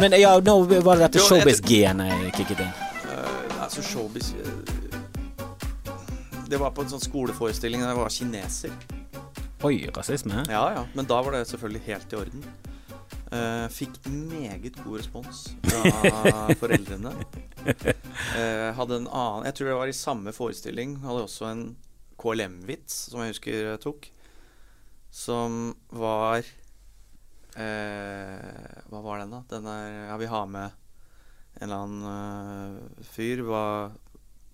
Men ja, nå var det dette showbiz-genet kicket inn. Uh, altså showbiz eh, Det var på en sånn skoleforestilling der jeg var kineser. Oi, rasisme? Ja, ja. Men da var det selvfølgelig helt i orden. Uh, fikk meget god respons fra foreldrene. Uh, hadde en annen Jeg tror det var i samme forestilling. Hadde også en KLM-vits som jeg husker jeg tok. Som var eh, Hva var den, da? Den er Ja, vi har med en eller annen uh, fyr. Hva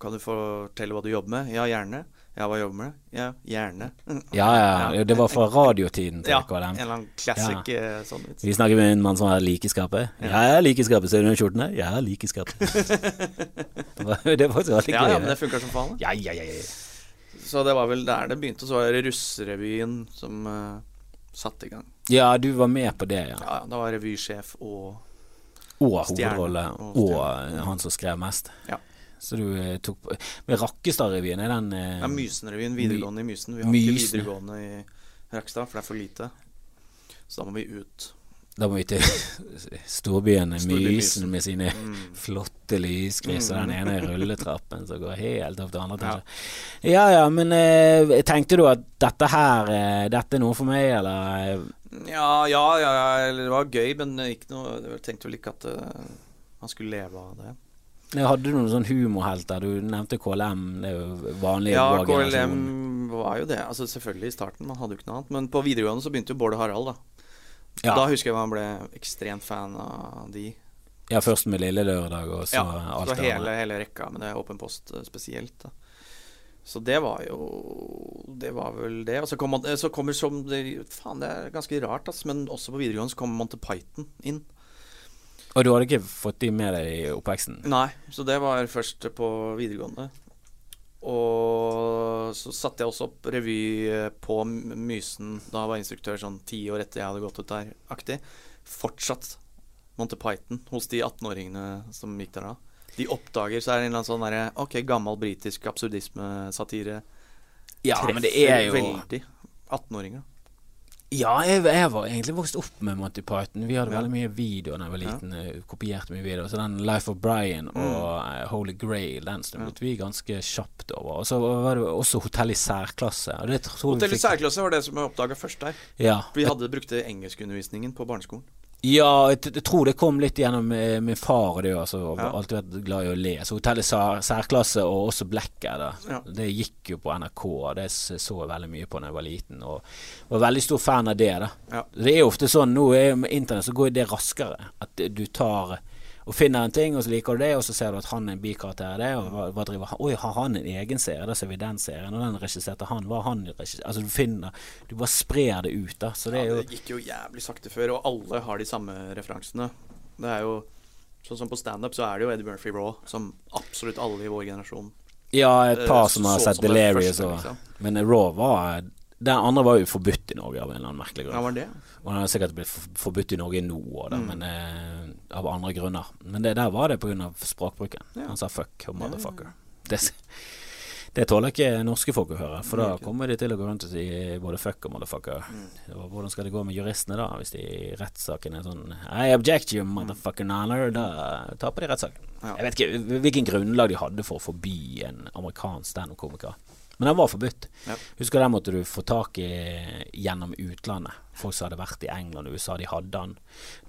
Kan du fortelle hva du jobber med? Ja, gjerne. Ja, hva jobber du med? Ja, gjerne. Ja, ja, ja. Det var fra radiotiden til Ja, en eller annen classic ja. sånn vits. Vi snakker med en mann som har like i skapet. Ja, jeg har like i skapet. Ser du den skjorten her? Jeg har like i skapet. det var faktisk veldig Ja, gøy. ja, men det funker som faen. Ja, ja, ja, ja. Så det var vel der det begynte. Så var det Russerevyen som uh, satte i gang. Ja, du var med på det, ja. Ja, Da var revysjef og Og hovedrolle. Og Og han som skrev mest. Ja. Så du eh, tok på Men Rakkestad-revyen, er den eh, ja, Mysenrevyen. Videregående i Mysen. Vi har ikke videregående i Rakkestad, for det er for lite. Så da må vi ut. Da må vi til storbyen Mysen Mysen. med sine Mm. flotte lyskryss og Mm. den ene rulletrappen som går helt opp til andre etasje. Ja ja, men eh, tenkte du at dette her eh, Dette er noe for meg, eller? Ja, ja, ja, eller det var gøy, men ikke noe Jeg tenkte vel ikke at uh, han skulle leve av det. Nei, Hadde du noen sånn humorhelter? Du nevnte KLM, det er jo vanlig Ja. KLM var jo det. Altså Selvfølgelig i starten, man hadde jo ikke noe annet. Men på videregående så begynte jo Bård og Harald, da. Ja. Da husker jeg man ble ekstremt fan av de. ja, først med Lille Lørdag, og så Ja, alt det hele, hele rekka med det Åpen post eh, spesielt. Da. Så det var jo Det var vel det. Og så, kom man, eh, så kommer som det, Faen, det er ganske rart, ass, men også på videregående så kommer Monty Python inn. Og du hadde ikke fått de med deg i oppveksten? Nei, så det var først på videregående. Og så satte jeg også opp revy eh, på Mysen da jeg var instruktør sånn ti år etter jeg hadde gått ut der, aktig. Fortsatt Monty Python hos de 18-åringene som gikk der da. De oppdager så er det en eller annen sånn derre Ok, gammel britisk absurdisme-satire. Ja, men det Treffer er jo veldig 18-åringer. Ja, jeg, jeg var egentlig vokst opp med Monty Python. Vi hadde Ja. veldig mye video da jeg var liten. Ja. Kopierte mye video. Så den Life of Brian Mm. og mm. Holy Grail, den stumlet vi ganske kjapt over. Og så var det også Hotell i særklasse. Hotell i særklasse var det som jeg oppdaga først der. Ja, Vi hadde brukte engelskundervisningen på barneskolen. Ja jeg, jeg tror det kom litt gjennom eh, min far det altså, Ja. alltid vært glad i å le. Så Hotell i sær, særklasse og også Blackadder. Ja. Det gikk jo på NRK. Det så jeg veldig mye på da jeg var liten. Og var veldig stor fan av det. Ja. Det er jo ofte sånn nå er med internett så går det raskere. At du tar og finner en ting, og så liker du det, og så ser du at han er en bikarakter i det, og hva, hva driver han Oi, har han en egen serie? Da ser vi den serien, og den regisserte han. Hva han regissert? Altså du finner Du bare sprer det ut, da. Så det er ja, jo det gikk jo jævlig sakte før, og alle har de samme referansene. Det er jo Sånn som på standup så er det jo Eddie Murphy Raw, som absolutt alle i vår generasjon Ja, et eh, par som har sett Delirious og liksom. Men Raw var Den andre var jo forbudt i Norge av en eller annen merkelig grunn. Ja, var det? Og den har sikkert blitt forbudt i Norge nå òg, Mm. men eh, av andre grunner. Men det der var det pga. språkbruken. Ja. Han sa fuck og motherfucker. Det, det tåler ikke norske folk å høre, for da kommer de til å gå rundt og si både fuck og motherfucker. Mm. Og hvordan skal det gå med juristene da, hvis de i rettssaken er sånn I object you, motherfucker Nanner. Da taper de rettssaken. Jeg vet ikke hvilken grunnlag de hadde for å forby en amerikansk standup-komiker. Men den var forbudt. Ja. Husker den måtte du få tak i gjennom utlandet. Folk som hadde vært i England og USA, de hadde den.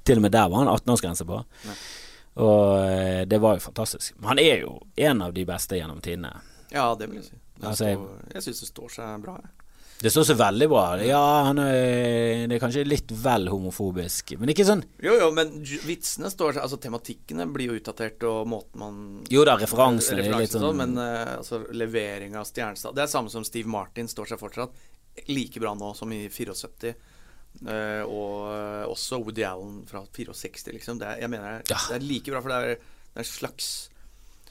Til og med der var han 18-årsgrense på. Ja. Og eh, det var jo fantastisk. Men han er jo en av de beste gjennom tidene. Ja, det vil jeg si. Altså, står, jeg syns det står seg bra. Jeg. Det står så veldig bra. Ja, han er, det er kanskje litt vel homofobisk, men ikke sånn Jo, jo, men vitsene står Altså, tematikkene blir jo utdatert, og måten man Jo da, referansene er litt Referansene sånn Men uh, altså, levering av Stjernestad Det er samme som Steve Martin står seg fortsatt like bra nå som i 74. Uh, og eh, også Woody Allen fra 64, liksom. Det er, jeg mener Ja. det er like bra, for det er, det er en slags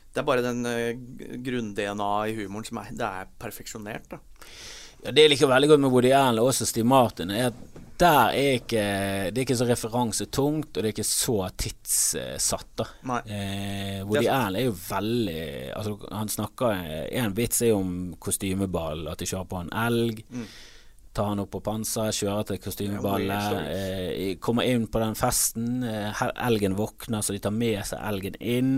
Det er bare den uh, grunn-DNA i humoren som er Det er perfeksjonert, da. Ja, Det jeg liker veldig godt med Woody Allen og også Steve Martin, er at der er ikke Det er ikke så referansetungt, og det er ikke så tidssatt, da. Eh, Woody. Allen er jo veldig Altså Han snakker En vits er jo om kostymeball, at de kjører på en elg. Mm. Tar han opp på panser, kjører til kostymeballet. Eh, kommer inn på den festen. Eh, elgen våkner, så de tar med seg elgen inn.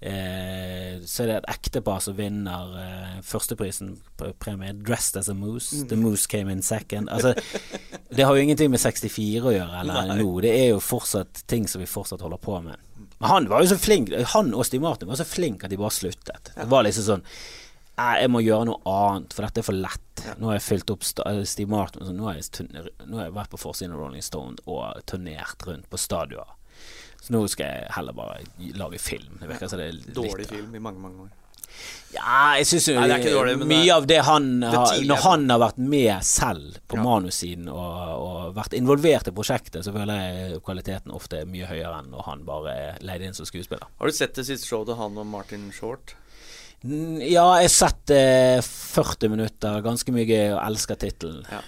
Eh, så er det et ektepar som vinner eh, førsteprisen på premie. 'Dressed as a Moose'. The Moose came in second. Altså, det har jo ingenting med 64 å gjøre eller nå. Det er jo fortsatt ting som vi fortsatt holder på med. Men han var jo så flink. Han og Stig Martin var så flink at de bare sluttet. Det var liksom sånn «Nei, jeg må gjøre noe annet, for dette er for lett. Nå har jeg fylt opp eh, Steve Martin så nå, har jeg vært på forsiden av Rolling Stone og turnert rundt på stadioner. Så nå skal jeg heller bare lage film. Det virker som det er litt Dårlig film i mange, mange år. Ja, jeg syns det det mye er- av det han har tidlig, Når han har vært med selv på Ja. manussiden og, og vært involvert i prosjektet, så føler jeg kvaliteten ofte er mye høyere enn når han bare er leid inn som skuespiller. Har du sett det siste showet han og Martin Short? Ja, jeg har sett eh, 40 minutter, ganske mye gøy, og elsker tittelen. Ja.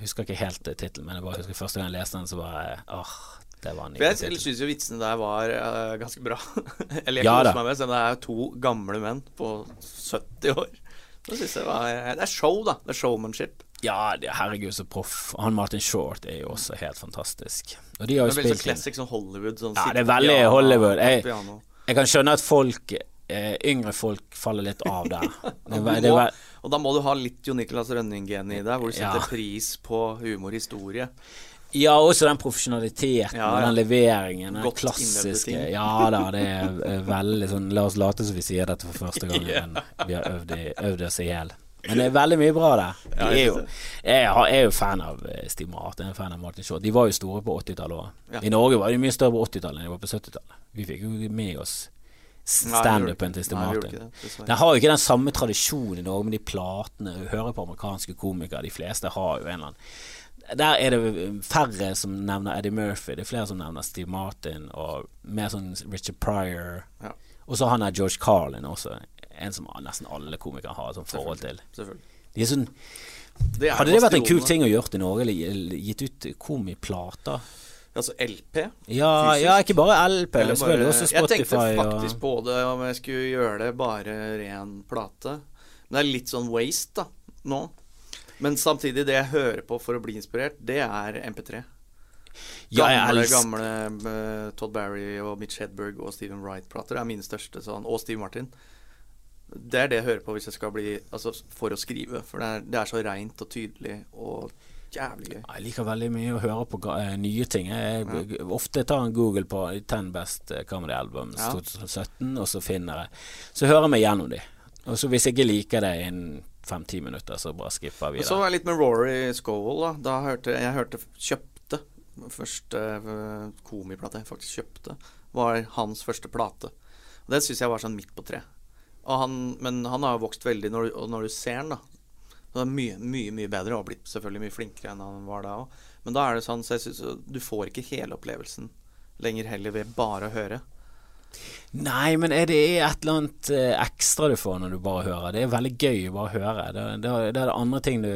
Husker ikke helt eh, tittelen, men jeg bare husker første gang jeg leste den, så bare Åh, det var en For nydelig jeg syns jo vitsene der var uh, ganske bra. Eller jeg Ja koser meg med, selv om det er jo to gamle menn på 70 år. Jeg var, Det er show, da. Det er showmanship. Ja, herregud, så proff. Han Martin Short er jo også helt fantastisk. Og de har Det er veldig sånn spilt classic sånn Hollywood. Sånn Ja, det er veldig Hollywood. Jeg- Jeg kan skjønne at folk eh, yngre folk faller litt av der. Det, er det, er Og da må du ha litt Jo Nicolas Rønning-gen i deg, hvor du setter Ja. pris på humor, historie. ja, også den profesjonaliteten Ja, og den leveringen. Den klassiske. Ja da, det er eh, veldig sånn La oss late som vi sier dette for første gang, yeah. men vi har øvd, i- øvd oss i hjel. Men det er veldig mye bra der. De Ja, er jeg jo, jeg, er jo fan av eh, Steve Martin, jeg er fan av Martin Short. De var jo store på 80-tallet òg. Ja. I Norge var de mye større på 80-tallet enn de var på 70-tallet. Vi fikk jo med oss standupen til Steve Martin. det. Den har jo ikke den samme tradisjonen i Norge med de platene. Du hører på amerikanske komikere, de fleste har jo en eller annen Der er det færre som nevner Eddie Murphy, det er flere som nevner Steve Martin, og mer sånn Richard Pryor. Ja. Og så han er George Carlin også, en som nesten alle komikere har et sånt forhold til. De sånn, Det hadde det vært en kul ting å gjøre i Norge, eller gitt ut komiplater? Altså LP. Ja, ja, ikke bare LP, Eller bare, selvfølgelig også Spotify, Jeg tenkte faktisk og på det om jeg skulle gjøre det bare ren plate. Men det er litt sånn waste, da, nå. Men samtidig, det jeg hører på for å bli inspirert, det er MP3. Ja, Gamle, elsker- gamle eh, Todd Barry og Mitch Hedberg og Steven Wright-plater er mine største sånn. Og Steve Martin. Det er det jeg hører på hvis jeg skal bli Altså for å skrive. For det er, det er så reint og tydelig og jævlig gøy. Jeg liker veldig mye å høre på eh, nye ting. Jeg, jeg ofte tar en Google på 10 Best eh, Comedy Albums Ja. 2017, og så finner jeg Så hører jeg meg gjennom de. Og så hvis jeg ikke liker det innen fem-ti minutter, så bare skipper vi Og så var jeg litt med Rory Scowell, da. da hørte, jeg hørte Kjøpte Første uh, komiplate jeg faktisk kjøpte, var hans første plate. Og Det syns jeg var sånn midt på tre. Han, men han har jo vokst veldig når, når du ser han, da. Så det er mye, mye mye bedre, og blitt selvfølgelig mye flinkere enn han var da òg. Men da er det sånn, så jeg synes, du får ikke hele opplevelsen lenger heller ved bare å høre. Nei, men er det et eller annet eh, ekstra du får når du bare hører? Det er veldig gøy å bare høre. Det, det, det er det andre ting du,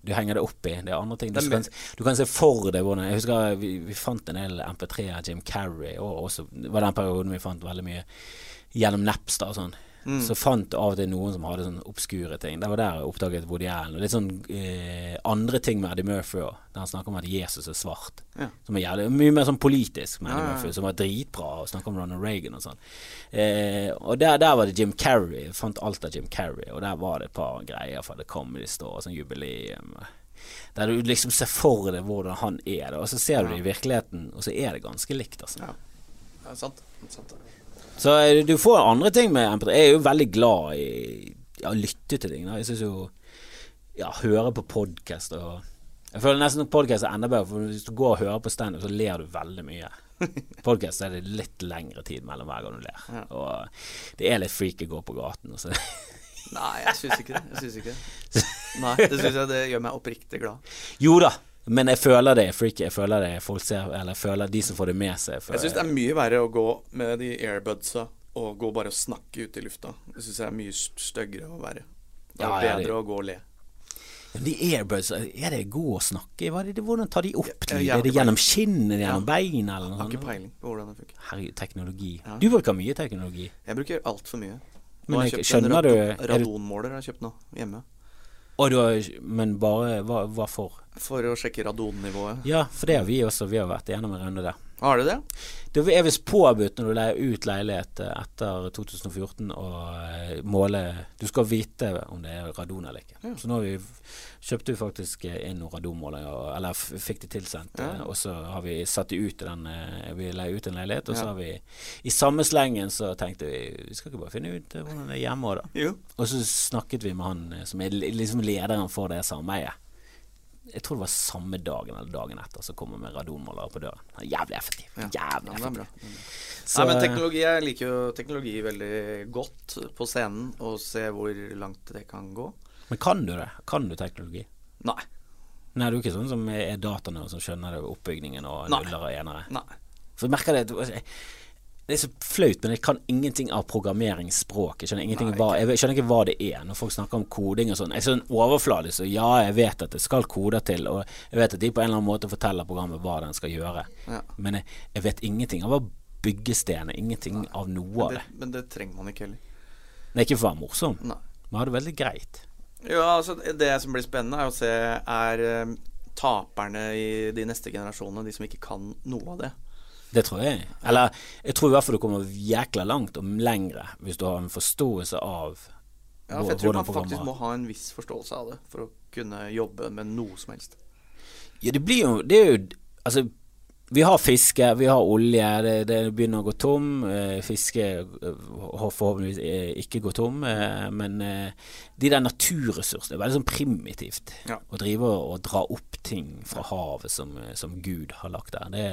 du henger deg opp i. Det er andre ting du, Det er kan, du kan se for deg hvordan Jeg husker vi, vi fant en del MP3 av Jim Carrey, og også det var den perioden vi fant veldig mye gjennom Napster og sånn. Mm. Så fant av og til noen som hadde sånn obskure ting. Det var der jeg oppdaget Woody Allen. Og litt sånn eh, andre ting med Eddie Murphy òg, der han snakker om at Jesus er svart. Ja. Som er jævlig, mye mer sånn politisk med Eddie ja. Murphy, som var dritbra, og snakker om Ronald Reagan og sånn. Eh, og der, der var det Jim Carrey. Jeg fant alt av Jim Carrey, og der var det et par greier fra The Comedy Store, sånn jubileum. Der du liksom ser for deg hvordan han er og så ser du det i virkeligheten, og så er det ganske likt, altså. Ja. Det er sant. Det er sant. Så eh, du får andre ting med MP3. Jeg er jo veldig glad i ja, å lytte til ting. Da. Jeg syns jo Ja, høre på podkast og Jeg føler nesten at podkast er enda bedre, for hvis du går og hører på standup, så ler du veldig mye. Podkast er det litt lengre tid mellom hver gang du ler. Ja. Og det er litt freaky å gå på gaten. Og så. Nei, jeg syns ikke det. Jeg syns ikke det. Nei, det syns jeg det gjør meg oppriktig glad. jo da, men jeg føler det er freaky. Jeg føler det folk ser Eller jeg føler de som får det med seg. Jeg syns det er mye verre å gå med de airbudsa og gå bare og snakke ute i lufta. Det syns jeg er mye styggere og verre. Det er Ja, ja, bedre det- å gå og le. De airbuds, er det gode å snakke i? Det- Hvordan tar de opp til lyd? Er det gjennom kinnet, gjennom Ja. beina, eller noe har ikke peiling på hvordan det funker. Herregud, teknologi. Ja. Du bruker mye teknologi. Jeg bruker altfor mye. Men jeg- skjønner er du- radonmåler har jeg kjøpt nå hjemme. Og da, men bare hva, hva for? For å sjekke radonnivået. Ja, for det har vi også. Vi har vært igjennom en runde der. Har du det? Det er visst påbudt når du leier ut leilighet eh, etter 2014 å eh, måle Du skal vite om det er radon eller ikke. Ja. Så nå har vi kjøpte vi faktisk inn noen radonmålere, eller fikk de tilsendt. Ja. eh, Og så har vi satt de ut i den eh, Vi leier ut en leilighet, og så har vi I samme slengen så tenkte vi Vi skal ikke bare finne ut eh, hvordan det er hjemme òg, da. Jo. Og så snakket vi med han eh, som er liksom lederen for det sameiet. Jeg tror det var samme dagen eller dagen etter så kom han med radonmålere på døren. Han er Jævlig effektiv. Ja. Jævlig Ja, effektiv. bra. Så- Nei, men teknologi, Jeg liker jo teknologi veldig godt på scenen, og se hvor langt det kan gå. Men kan du det? Kan du teknologi? Nei. Nei, du er ikke sånn som er dataene som skjønner det, oppbygningen og nuller og enere. Nei. For jeg merker det at- Det er så flaut, men jeg kan ingenting av programmeringsspråk. Jeg skjønner, Nei, hva, jeg skjønner ikke hva det er når folk snakker om koding og sånn. Jeg er sånn overfladisk, og ja, jeg vet at det skal koder til, og jeg vet at de på en eller annen måte forteller programmet hva den skal gjøre. Ja. Men jeg, jeg vet ingenting av hva ingenting Nei. ingenting av noe av det, men det trenger man ikke heller. Det er ikke for å være morsom, Nei. men har det veldig greit. Ja, altså Det som blir spennende, er å se er eh, taperne i de neste generasjonene, de som ikke kan noe av det. Det tror jeg. Eller jeg tror i hvert fall du kommer jækla langt og lengre hvis du har en forståelse av Ja, for jeg tror man faktisk må ha en viss forståelse av det for å kunne jobbe med noe som helst. Ja, det blir jo Det er jo Altså, vi har fiske, vi har olje, det, det begynner å gå tom. Eh, fiske eh, har forhåpentligvis eh, ikke gått tom, men de der naturressursene Det er veldig sånn primitivt. Ja. Å drive og, dra opp ting fra havet som, som Gud har lagt der. Det,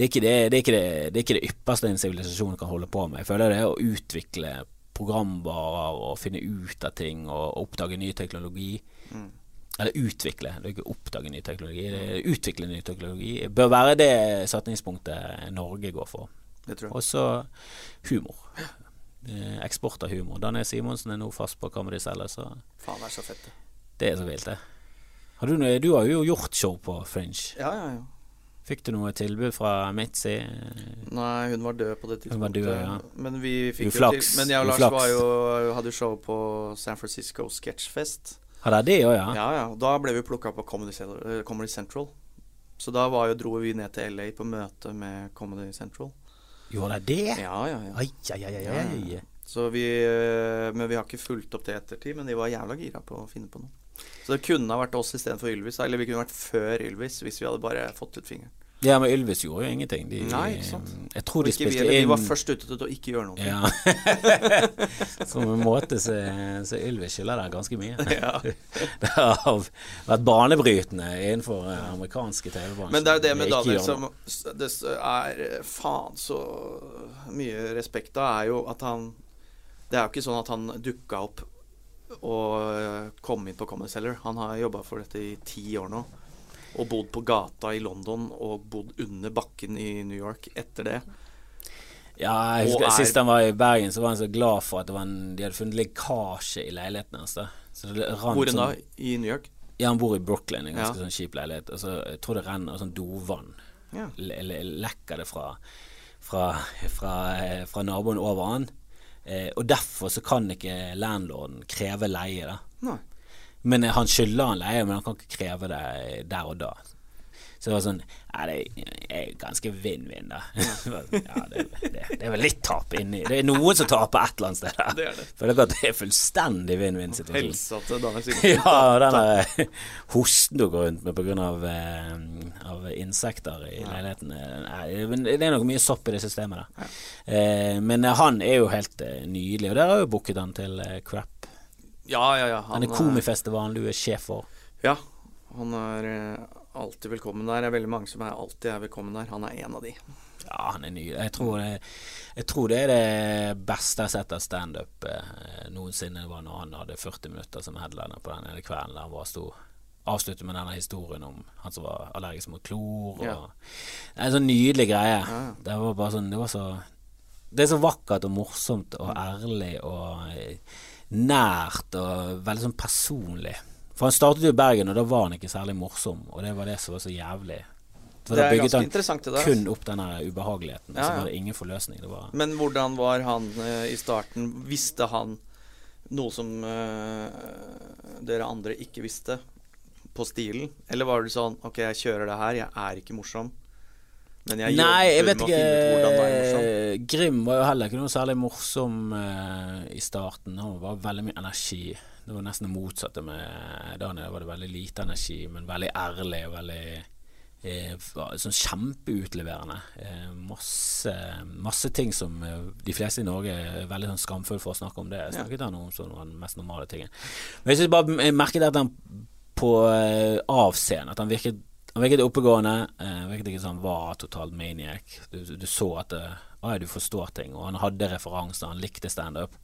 det, er det, er det er ikke det ypperste en sivilisasjon kan holde på med. Jeg føler det er å utvikle programvarer og finne ut av ting og oppdage ny teknologi. Mm. Eller utvikle, det er ikke oppdage ny teknologi. Utvikle ny teknologi bør være det setningspunktet Norge går for. Og så humor. Eh, Eksport av humor. Danne Simonsen er nå fast på Comedy Cellar, så Faen, det er så fett, det. det er så vilt, det. Har du, du har jo gjort show på Fringe. Ja, ja, ja. Fikk du noe tilbud fra Mitzi? Nei, hun var død på det tidspunktet. død, ja. Men vi fikk jo Uflaks. til Men jeg og Lars var jo, hadde jo show på San Francisco Sketchfest. Har det òg, ja? Ja, ja. Da ble vi plukka på Comedy, eh, Comedy Central. Så da var jo, dro vi ned til LA på møte med Comedy Central. Gjorde de det? Ja, ja, ja. Ai, ai, ai, ai, Ja, ja, Så vi, eh, men vi har ikke fulgt opp det i ettertid, men de var jævla gira på å finne på noe. Så det kunne ha vært oss istedenfor Ylvis, eller vi kunne vært før Ylvis hvis vi hadde bare fått ut fingeren. Ja, men Ylvis gjorde jo ingenting. De, Nei, ikke sant. Jeg tror de vi, spilte inn vi var først ute til å ikke gjøre noe. Ja. Som en måte så, så Ylvis skylder der ganske mye. Ja. Det har vært banebrytende innenfor eh, amerikanske TV-bransjer. Men det er jo det med Daniel som Det er eh, faen så mye respekt av, er jo at han Det er jo ikke sånn at han dukka opp og eh, kom inn på Comedy Cellar. Han har jobba for dette i ti år nå. Og bodd på gata i London og bodd under bakken i New York etter det. Ja, jeg husker er- Sist han var i Bergen, så var han så glad for at det var en, de hadde funnet lekkasje i leiligheten hans. Altså. Så Hvor enn da? I New York? Ja, han bor i Brooklyn, en ganske Ja. sånn kjip leilighet. Og så jeg tror det renner sånn dovann. Ja. Le- le- Lekker det fra, fra, fra, eh, fra naboen over han. Eh, og derfor så kan ikke landlorden kreve leie, da. Nei. Men eh, han skylder han leie, men han kan ikke kreve det der og da. Så det var sånn Ja, det er ganske vinn-vinn, da. ja, det, det, det er vel litt tap inni Det er noen som taper et eller annet sted der. Det er det. For det er det er fullstendig vinn-vinn-situasjon. Helsa til Daniel Simonsen. Ja, og den eh, hosten du går rundt med pga. Av, av insekter i leiligheten eh, Nei, det er nok mye sopp i det systemet da. Eh, men eh, han er jo helt eh, nydelig, og der har jo booket han til eh, Crap. Ja, ja, ja. Han, Denne komifestivalen du er sjef for. Ja, han er eh, alltid velkommen der. Det er veldig mange som er alltid er velkommen der. Han er en av de. Ja, han er ny. Jeg tror det, jeg tror det er det beste jeg har sett av standup eh, noensinne, var når han hadde 40 minutter som headliner på den ene kvelden der han var stor. Avsluttet med denne historien om han som var allergisk mot klor. Og, Ja. Det er en sånn nydelig greie. Ja. Det var bare sånn Det var så Det er så vakkert og morsomt og ærlig og eh, nært og veldig sånn personlig. For han startet jo i Bergen, og da var han ikke særlig morsom, og det var det som var så jævlig. For Det er ganske han interessant det der. kun opp den ubehageligheten, Ja, Ja, så var det ingen forløsning. Det var Men hvordan var han uh, i starten? Visste han noe som uh, dere andre ikke visste på stilen? Eller var det sånn OK, jeg kjører det her, jeg er ikke morsom. Men jeg Nei, jeg vet ikke. morsom. Grim var jo heller ikke noe særlig morsom uh, i starten. Han var veldig mye energi. Det var nesten det motsatte med Daniel. var det veldig lite energi, men veldig ærlig og veldig eh, sånn kjempeutleverende. Eh, masse, masse ting som eh, de fleste i Norge er veldig sånn skamfulle for å snakke om det. Jeg snakket han om som den mest normale tingen. Men jeg synes bare jeg merket at han på eh, avscenen at han virket han virket oppegående. Eh, virket ikke som han var totalt maniac. Du, du så at det, ja, du forstår ting, og han hadde referanser, han likte standup.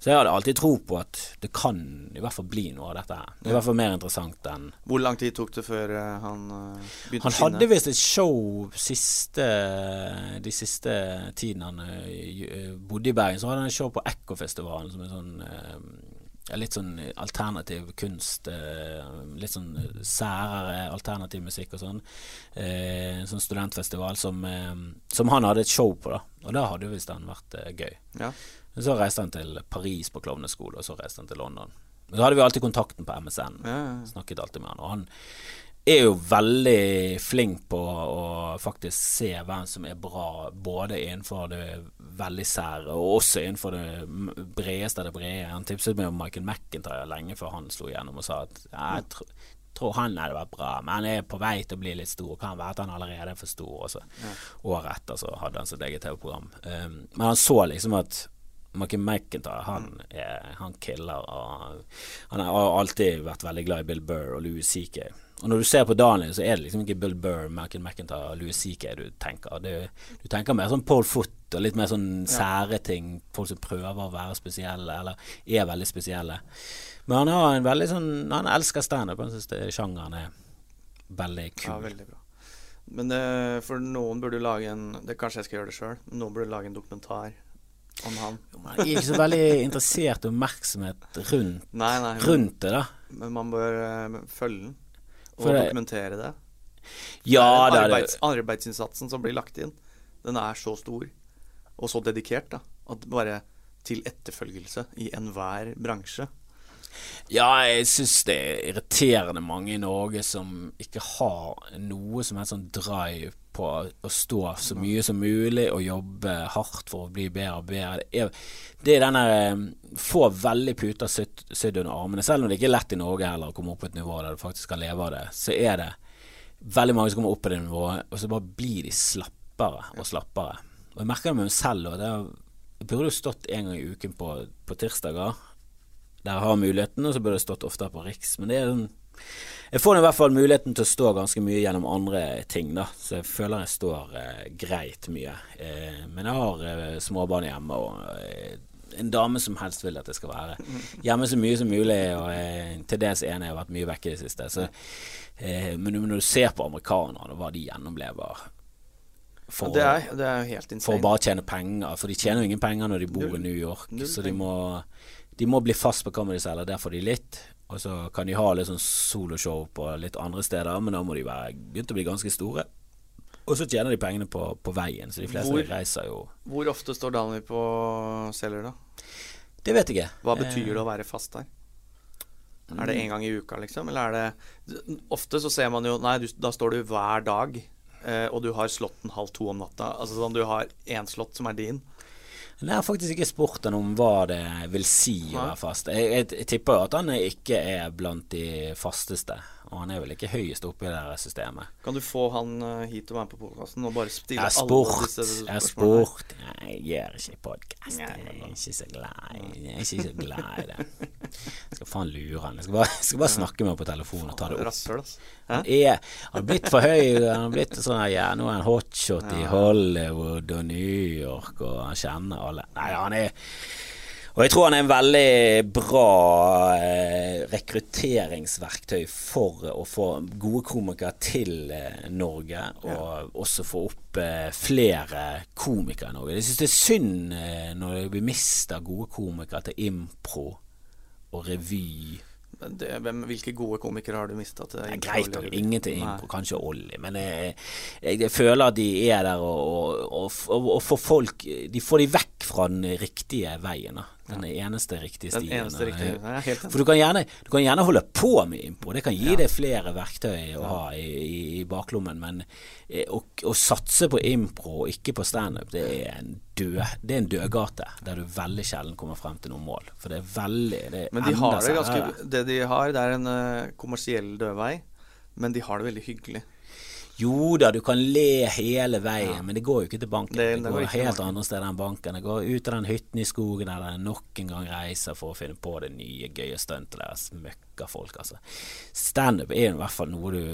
Så jeg hadde alltid tro på at det kan i hvert fall bli noe av dette her. Det er i hvert fall mer interessant enn Hvor lang tid tok det før eh, han eh, begynte Han hadde visst et show siste, de siste tiden han eh, bodde i Bergen. Så hadde han et show på Ekkofestivalen som er sånn eh, litt sånn alternativ kunst. eh, litt sånn særere alternativ musikk og sånn. Eh, en sånn studentfestival som, eh, som han hadde et show på, da. Og da hadde jo visst han vært eh, gøy. Ja. Så reiste han til Paris på klovneskole, og så reiste han til London. Men så hadde vi alltid kontakten på MSN. Ja, ja. Snakket alltid med han. Og han er jo veldig flink på å faktisk se hvem som er bra, både innenfor det veldig sære, og også innenfor det bredeste av det brede. Han tipset meg om Michael McIntyre lenge før han slo igjennom, og sa at jeg tr tror han hadde vært bra, men han er på vei til å bli litt stor. Kan være at han allerede er for stor. Også. Ja. året etter så hadde han sitt eget TV-program. Um, men han så liksom at Michael McIntyre, han, er, han killer. Og han har alltid vært veldig glad i Bill Burr og Louis CK. Og når du ser på Daniel, så er det liksom ikke Bill Burr, Michael McIntyre og Louis CK du tenker. Du, du tenker mer sånn Paul Foot og litt mer sånn sære ting. Folk som prøver å være spesielle, eller er veldig spesielle. Men han har en veldig sånn Han elsker standup. Han syns sjangeren er veldig Ja, kul. veldig bra. Men uh, for noen burde lage en det Kanskje jeg skal gjøre det sjøl. Noen burde lage en dokumentar om han. Jeg er ikke så veldig interessert i oppmerksomhet rundt, Nei, nei. Rundt det, da. men man bør uh, følge den. For å dokumentere det. Ja det er arbeids, arbeidsinnsatsen som blir lagt inn, den er så stor og så dedikert da, at bare til etterfølgelse i enhver bransje. Ja, jeg syns det er irriterende mange i Norge som ikke har noe som helst sånn drive på å stå så mye som mulig og jobbe hardt for å bli bedre og bedre. Det er, det er denne eh, Få veldig puter sydd sydd under armene. Selv om det ikke er lett i Norge heller å komme opp på et nivå der du faktisk kan leve av det, så er det veldig mange som kommer opp på det nivået, og så bare blir de slappere og slappere. Og jeg merker det med meg selv. Er- jeg burde jo stått en gang i uken på, på tirsdager, der jeg har muligheten, og så burde jeg stått oftere på Riks. Men det er sånn Jeg får i hvert fall muligheten til å stå ganske mye gjennom andre ting, da. Så jeg føler jeg står eh, greit mye. Eh, men jeg har eh, småbarn hjemme, og eh, en dame som helst vil at jeg skal være hjemme så mye som mulig, og eh, til dels enig jeg har vært mye vekke i det siste. Så, eh, men når du ser på amerikanerne, og hva de gjennomlever for, det, er, det er helt for å bare tjene penger, for de tjener jo ingen penger når de bor i New York. Så de må, de må bli fast på Comedy Cellar, der får de litt. Og så kan de ha litt sånn soloshow på litt andre steder, men da må de være begynt å bli ganske store. Og så tjener de pengene på, på veien, så de fleste Hvor- reiser jo Hvor ofte står Daniel på Selger, da? Det vet jeg ikke. Hva betyr Eh, det å være fast der? Er det én gang i uka, liksom? Eller er det Ofte så ser man jo Nei, du, da står du hver dag, eh, og du har slåtten halv to om natta. Altså sånn du har én slått som er din. Jeg har faktisk ikke spurt han om hva det vil si å være fast. Jeg, jeg, jeg tipper jo at han ikke er blant de fasteste. Og han er vel ikke høyest oppe i det systemet. Kan du få han eh, hit og være med på podkasten og bare stille Jeg har alle disse disse jeg spørsmålene? spurt Nei, jeg gjør ikke podkast. Jeg er ikke så glad i Jeg er ikke så glad i det. Jeg skal faen lure han. Jeg skal bare, jeg skal bare snakke med han på telefonen og ta det opp. Han er Han har blitt for høy. Han har blitt sånn ja, nå er han hotshot i Hollywood og New York, og han kjenner alle. Nei, han er og jeg tror han er en veldig bra eh, rekrutteringsverktøy for å få gode komikere til eh, Norge, og også få opp eh, flere komikere i Norge. Jeg syns det er synd når vi mister gode komikere til impro og revy. Men Det, hvem, hvilke gode komikere har du mista til Det impro greit nok, ingen til impro, kanskje Olli, men jeg, jeg, jeg føler at de er der og, og, og, og får folk De får de vekk fra den riktige veien. Da. Den eneste riktige Den stien. eneste riktige Nei. For du kan, gjerne, du kan gjerne holde på med impro. Det kan gi deg flere verktøy å ha i, i, i baklommen. Men eh, å, å satse på impro og ikke på standup, det er en død Det er en dødgate der du veldig sjelden kommer frem til noe mål. For det er veldig det er Men de har det ganske. Det de har, det er en eh, kommersiell dødvei, men de har det veldig hyggelig. Jo da, du kan le hele veien, men det går jo ikke til banken. Det- Det, det går helt banken. andre steder enn banken. Det går ut av den hytten i skogen der de nok en gang reiser for å finne på det nye, gøye stuntet deres. Møkkafolk, altså. Standup er i hvert fall noe du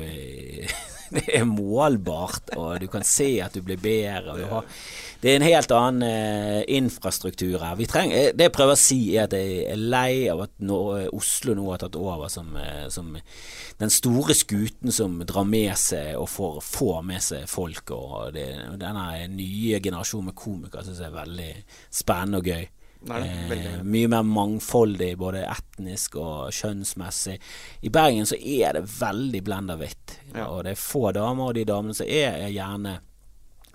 Det er målbart, og du kan se at du blir bedre. Og du har, det er en helt annen eh, infrastruktur her. Vi trenger, eh, det jeg prøver å si, er at jeg er lei av at nå, Oslo nå har tatt over som, eh, som den store skuten som drar med seg og får, får med seg folk. Og det, denne nye generasjonen med komikere syns jeg er veldig spennende og gøy. Veldig, Eh, mye mer mangfoldig, både etnisk og kjønnsmessig. I Bergen så er det veldig blenda hvitt, Ja. og det er få damer, og de damene som er, er gjerne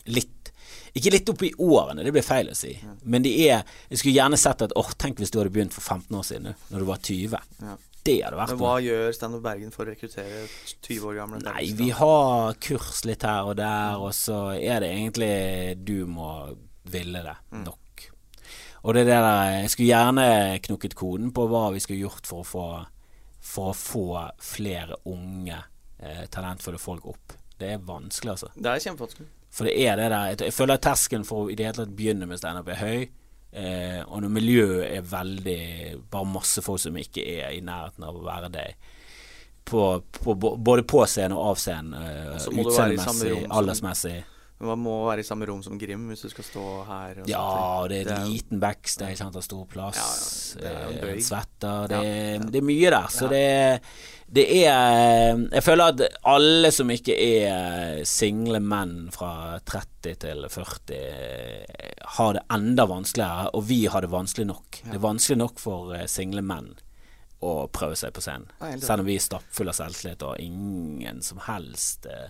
litt Ikke litt opp i årene, det blir feil å si, men de er Jeg skulle gjerne sett at åh, tenk hvis du hadde begynt for 15 år siden, når du var 20. Ja. Det hadde vært Men hva gjør Standup Bergen for å rekruttere 20 år gamle Nei, vi har kurs litt her og der, og så er det egentlig du må ville det Mm. nok. Og det er det der Jeg skulle gjerne knukket koden på hva vi skulle gjort for å få, for å få flere unge, eh, talentfulle folk opp. Det er vanskelig, altså. Det er kjempevanskelig. For det er det der Jeg føler at terskelen for å i det hele tatt begynne med standup er høy. Eh, og når miljøet er veldig Bare masse folk som ikke er i nærheten av å være deg. På, på, både på scenen og av scenen. Eh, Utseendemessig, aldersmessig. Men man må være i samme rom som Grim hvis du skal stå her. Ja, og det er en liten backstage, sant, det har stor plass. Ja, ja, det er eh, svetter. Det, Ja, det er mye der. Så det, det er Jeg føler at alle som ikke er single menn fra 30 til 40, eh, har det enda vanskeligere, og vi har det vanskelig nok. Det er vanskelig nok for eh, single menn å prøve seg på scenen. Selv om vi er stappfulle av selvtillit og ingen som helst eh,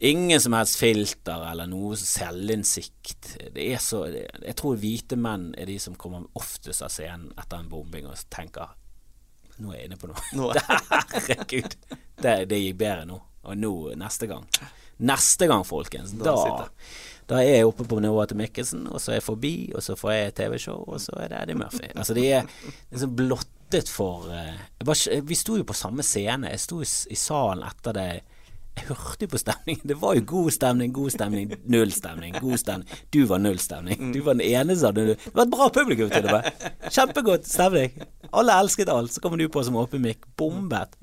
Ingen som helst filter eller noe selvinnsikt. Det er så Jeg tror hvite menn er de som kommer oftest av scenen etter en bombing og tenker Nå er jeg inne på noe. Nå- Herregud. Det, det gikk bedre nå. Og nå, neste gang. Neste gang, folkens. Da Da, da er jeg oppe på nivået til Mikkelsen, og så er jeg forbi, og så får jeg TV-show, og så er det Eddie Murphy. Altså, de er liksom blottet for uh, bare, Vi sto jo på samme scene. Jeg sto i, i salen etter det. Jeg hørte jo på stemningen. Det var jo god stemning, god stemning, null stemning. God stemning. Du var null stemning. Du var den eneste som hadde null. Det var et bra publikum til og med. Kjempegodt stemning. Alle elsket alt. Så kommer du på som åpen mikk. Bombet.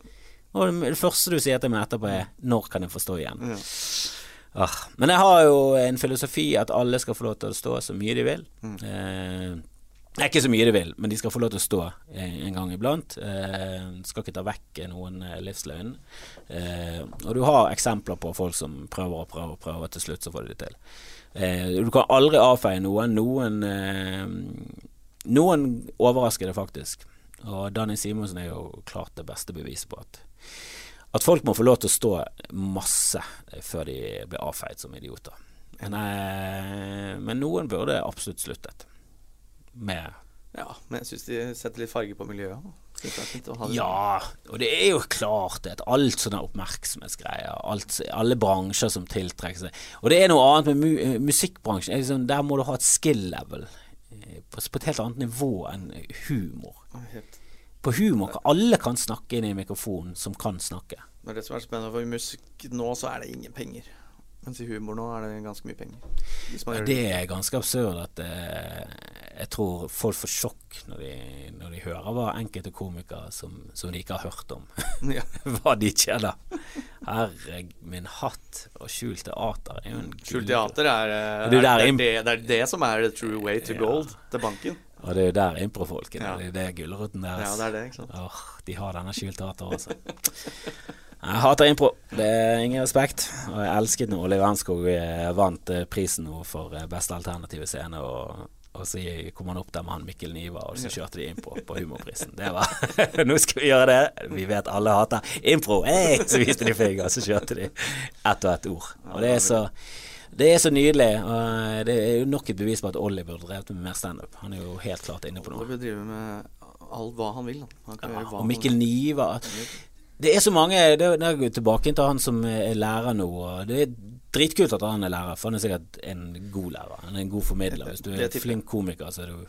Og det første du sier til meg etterpå er 'Når kan jeg få stå igjen?' Ah, men jeg har jo en filosofi at alle skal få lov til å stå så mye de vil. Mm. Eh, er ikke så mye de vil, men de skal få lov til å stå en, en gang iblant. Eh, skal ikke ta vekk noen eh, livsløgn. Eh, og du har eksempler på folk som prøver og prøver og prøver, til slutt så får de det til. Eh, du kan aldri avfeie noen. Noen, eh, noen overrasker det faktisk. Og Danny Simonsen er jo klart det beste beviset på at at folk må få lov til å stå masse før de blir avfeid som idioter. Men, eh, men noen burde absolutt sluttet med ja, men jeg syns de setter litt farge på miljøet. Ja, og det er jo klart at alt sånne oppmerksomhetsgreier, alt, alle bransjer som tiltrekker seg Og det er noe annet med mu eh, musikkbransjen. Liksom, der må du ha et skill level eh, på, på et helt annet nivå enn humor. På humor kan alle kan snakke inn i mikrofonen som kan snakke. Er det som er spennende, for musikk nå så er det ingen penger. Mens i humor nå er det ganske mye penger. Det er ganske absurd at eh, jeg tror folk får sjokk når de, når de hører hva enkelte komikere som, som de ikke har hørt om, hva de tjener. Herre min hatt og skjulte ater er jo en Skjult teater er, eh, Det er er, det er det som er the true way to Ja. gold til banken. Og det er jo der improfolkene Ja. Det er det gulroten deres. Ja, det er det, ikke sant. Or, de har denne skjulte ater også. Jeg hater impro. Det er ingen respekt. Og jeg elsket når Oliver Ernskog eh, vant eh, prisen nå for eh, beste alternative scene. Og, og så kom han opp der med han Mikkel Niva, og så kjørte de impro på humorprisen. Det var Nå skal vi gjøre det! Vi vet alle hater impro! Hey! Så viste de finger, og så kjørte de ett og ett ord. Og det er så Det er så nydelig. Og det er jo nok et bevis på at Ollie burde drevet med mer standup. Han er jo helt klart inne på noe. bør drive med alt hva han vil. Han kan Ja, gjøre hva og Mikkel Niva. Det er så mange Det det er tilbake til han som er lærer nå. Det er dritkult at han er lærer, for han er sikkert en god lærer. Han er en god formidler. Hvis du er en flink komiker, så du,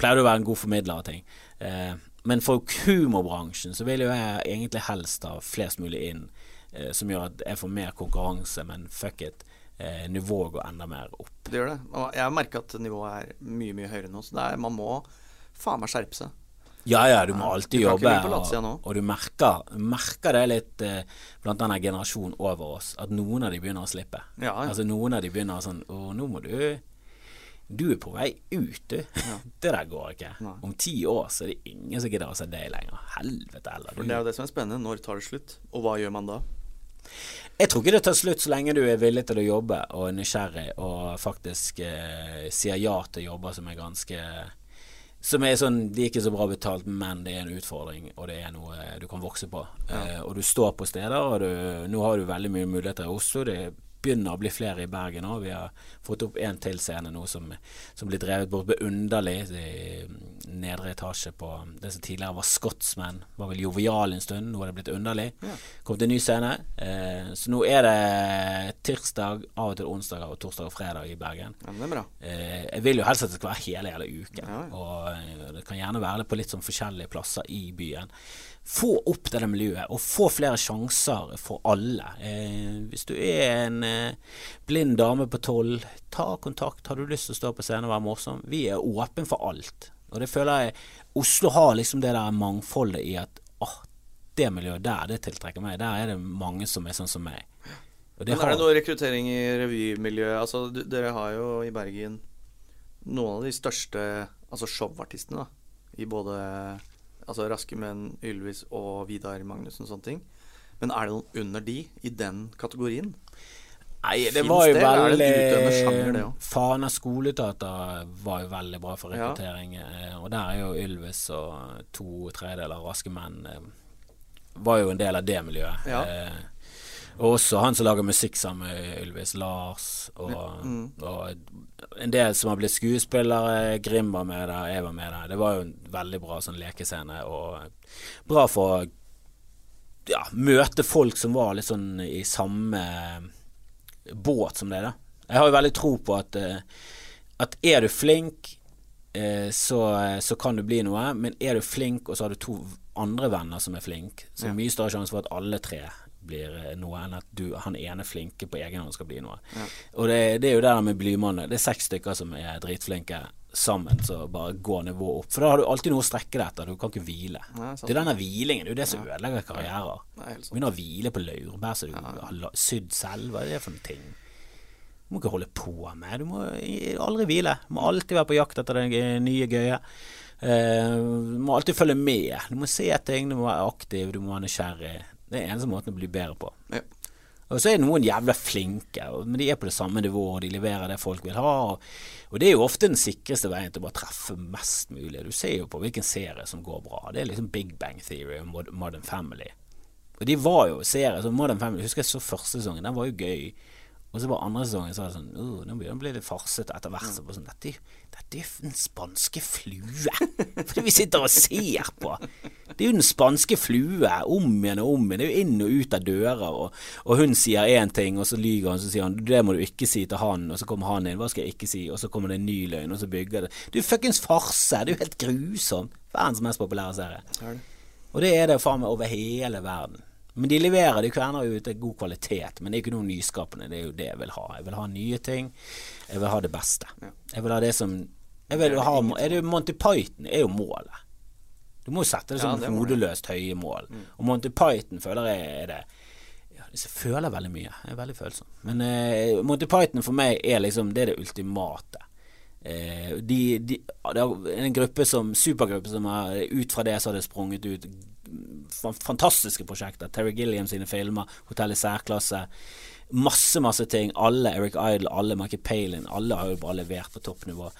pleier du å være en god formidler av ting. Eh, men for humorbransjen så vil jo jeg egentlig helst ha flest mulig inn, eh, som gjør at jeg får mer konkurranse, men fuck it. Eh, nivået går enda mer opp. Det gjør det. Og jeg har merka at nivået er mye, mye høyere nå. Så er, man må faen meg skjerpe seg. Ja, ja, du må alltid Du jobbe. Og, og du merker, merker det litt eh, blant denne generasjonen over oss, at noen av de begynner å slippe. Ja, ja. Altså Noen av de begynner sånn Å, nå må du Du er på vei ut, du. Det der går ikke. Nei. Om ti år så er det ingen som gidder å se deg lenger. Helvete heller. For det er jo det som er spennende. Når tar det slutt? Og hva gjør man da? Jeg tror ikke det tar slutt så lenge du er villig til å jobbe og er nysgjerrig og faktisk eh, sier ja til jobber som er ganske som er sånn, De er ikke så bra betalt, men det er en utfordring, og det er noe du kan vokse på. Eh, og du står på steder, og du, nå har du veldig mye muligheter i Oslo. Det begynner å bli flere i Bergen òg. Vi har fått opp en til scene nå som, som blir drevet bort beunderlig Underlig. I nedre etasje på det som tidligere var Scotsman. Var vel jovial en stund, nå har det blitt Underlig. Ja. til en ny scene. Eh, så nå er det tirsdag, av og til onsdager og torsdag og fredag i Bergen. Ja, det er bra. Eh, jeg vil jo helst at det skal være hele hele uken. Ja, ja. Og eh, det kan gjerne være på litt sånn forskjellige plasser i byen. Få opp det miljøet, og få flere sjanser for alle. Eh, hvis du er en eh, blind dame på tolv, ta kontakt. Har du lyst til å stå på scenen og være morsom? Vi er åpne for alt. Og det føler jeg Oslo har liksom det der mangfoldet i at åh, det miljøet der, det tiltrekker meg. Der er det mange som er sånn som meg. Og det Men er det noe rekruttering i revymiljøet? Altså, du, dere har jo i Bergen noen av de største altså showartistene, da. I både altså Raske menn, Ylvis og Vidar Magnussen og sånne ting. Men er det noen under de i den kategorien? Nei, det Finns var jo det, veldig sjanger, det? Fana skoleetater var jo veldig bra for rekruttering. Ja. Og der er jo Ylvis og to tredjedeler av Raske menn eh, var jo en del av det miljøet. Ja. Eh, Og også han som lager musikk sammen med Ylvis, Lars, og, Mm. og en del som har blitt skuespillere. Grim var med der, jeg var med der. Det var jo en veldig bra sånn lekescene, og bra for ja, møte folk som var litt sånn i samme båt som det, da. Jeg har jo veldig tro på at, eh, at er du flink, eh, så, så kan du bli noe. Men er du flink, og så har du to andre venner som er flink, så er det mye større sjanse for at alle tre blir eh, noe, enn at du, han ene flinke på egen hånd skal bli noe. Ja. Og det, det er jo det der med Blymannen. Det er seks stykker som er dritflinke sammen, så bare går nivået opp. For da har du alltid noe å strekke deg etter. Du kan ikke hvile. Nei. Det er denne hvilingen. Det er det som ødelegger karrierer. Er. Begynner å hvile på laurbær som du har sydd selv. Hva er det for noen ting? Du må ikke holde på med. Du må aldri hvile. Du må alltid være på jakt etter det nye gøye. Eh, du må alltid følge med. Du må se ting, du må være aktiv, du må være nysgjerrig. Det er eneste måten å bli bedre på. Ja. Og så er noen jævla flinke, men de er på det samme nivået, og de leverer det folk vil ha. Og, og det er jo ofte den sikreste veien til å bare treffe mest mulig. Du ser jo på hvilken serie som går bra. Det er liksom Big Bang Theory og Modern Family. Og de var jo serier som Modern Family. Husker jeg så første sesongen, den var jo gøy. Og så var andre sesongen så var det sånn Nå begynner det å bli litt farsete etter hvert. Så sånn, dette, dette er jo den spanske flue. Fordi vi sitter og ser på. Det er jo den spanske flue om igjen og om igjen. Det er jo inn og ut av dører. Og, og hun sier én ting, og så lyver han, så sier han det må du ikke si til han. Og så kommer han inn, hva skal jeg ikke si? Og så kommer det en ny løgn, og så bygger det. Det er jo fuckings farse. Det er jo helt grusomt. Verdens mest populære serie. Er? Og det er det faen meg over hele verden. Men de leverer, de kverner jo ut god kvalitet, men det er ikke noe nyskapende. Det er jo det jeg vil ha. Jeg vil ha nye ting. Jeg vil ha det beste. Jeg vil ha det som vil ha, er det Monty Python er jo målet. Du må jo sette det som ja, hodeløst høye mål. Og Monty Python føler jeg er det ja, Jeg føler veldig mye. Jeg er veldig følsom. Men eh, Monty Python for meg er liksom Det er det ultimate. Eh, de, de, det er en gruppe som supergruppe som har ut fra det så har det sprunget ut fantastiske prosjekter. Terry Gilliam sine filmer, Hotell i særklasse. Masse, masse ting. Alle Eric Idle, alle Michael Palin. Alle har jo bare levert på toppnivå.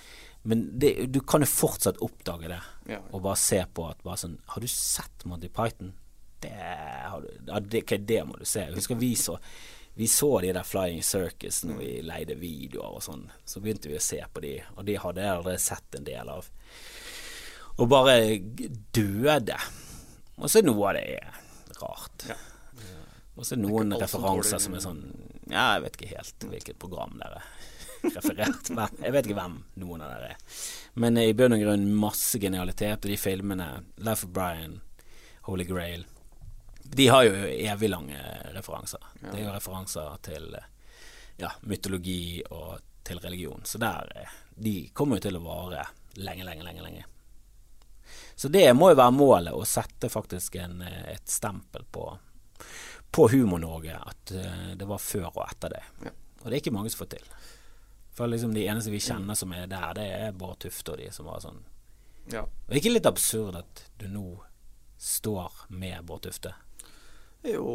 Men det, du kan jo fortsatt oppdage det, Ja. og bare se på at bare sånn Har du sett Monty Python? Det, har du, ja, det, det må du se. Jeg husker vi så vi så de der Flying Circus når vi leide videoer og sånn. Så begynte vi å se på de, og de hadde jeg allerede sett en del av. Og bare døde. Og så noe av det er rart. Ja. Og så noen alt som referanser som er sånn Ja, jeg vet ikke helt hvilket program dere referert. Jeg vet ikke hvem noen av dere er. Men i bunn og grunn masse genialitet, og de filmene, Life of Brian, Holy Grail De har jo evig lange referanser. Det er jo referanser til ja, mytologi og til religion. Så der eh, De kommer jo til å vare lenge, lenge, lenge. lenge. Så det må jo være målet, å sette faktisk en, eh, et stempel på, på Humor-Norge. At eh, det var før og etter det. Ja. Og det er ikke mange som får til. For liksom de eneste vi kjenner som er der, det er Bård Tufte og de som var sånn Ja. Og er ikke litt absurd at du nå står med Bård Tufte? Jo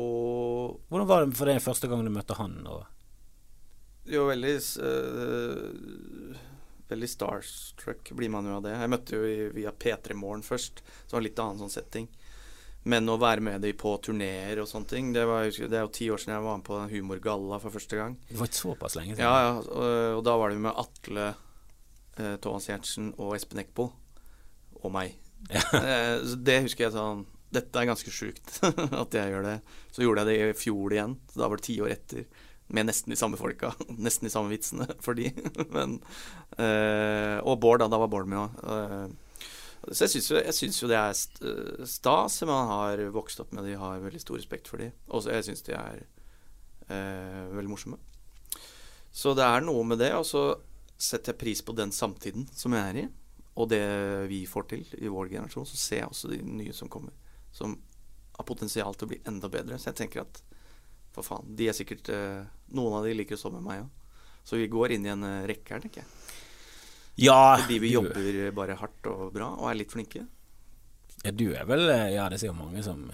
Hvordan var det for deg første gang du møtte han? Og Jo, veldig eh, Veldig starstruck blir man jo av det. Jeg møtte jo via P3 Morgen først, så det var litt annen sånn setting. Men å være med dem på turneer og sånne ting Det, var, det er jo ti år siden jeg var med på Humorgalla for første gang. det var ikke såpass lenge siden. Ja, ja, og, og da var det med Atle eh, Thomas Giertsen og Espen Eckbo. Og meg. Eh, så det husker jeg sånn Dette er ganske sjukt at jeg gjør det. Så gjorde jeg det i fjor igjen. Så da var det ti år etter. Med nesten de samme folka. Nesten de samme vitsene for de. Men, eh, og Bård, da. Da var Bård med òg. så jeg syns jo, jo det er eh, stas. Man har vokst opp med de, har veldig stor respekt for de. Og jeg syns de er eh, veldig morsomme. Så det er noe med det. Og så setter jeg pris på den samtiden som jeg er i, og det vi får til i vår generasjon. Så ser jeg også de nye som kommer, som har potensial til å bli enda bedre. Så jeg tenker at for faen, de er sikkert eh, Noen av de liker å stå med meg òg. Så vi går inn i en eh, rekke her, tenker jeg. Ja, Fordi vi jobber bare hardt og bra og er litt flinke. Ja, du er vel eh, Ja, det sier jo mange som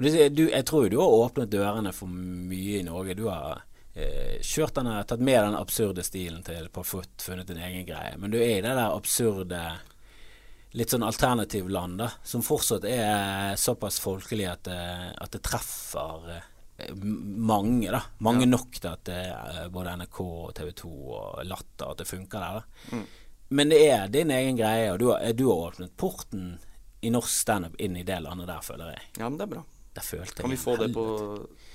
Men du, jeg tror jo du har åpnet dørene for mye i Norge. Du har eh, kjørt denne, tatt med den absurde stilen til på foot, funnet din egen greie. Men du er i det der absurde Litt sånn alternativ land, da. Som fortsatt er såpass folkelig at, det- at det treffer mange, da. Mange Ja. nok til at det er både NRK og TV 2 og Latter at det funker der, da. Mm. Men det er din egen greie, og du har, du har åpnet porten i norsk standup inn i det landet der, føler jeg. Ja, men det er bra. Kan vi få det på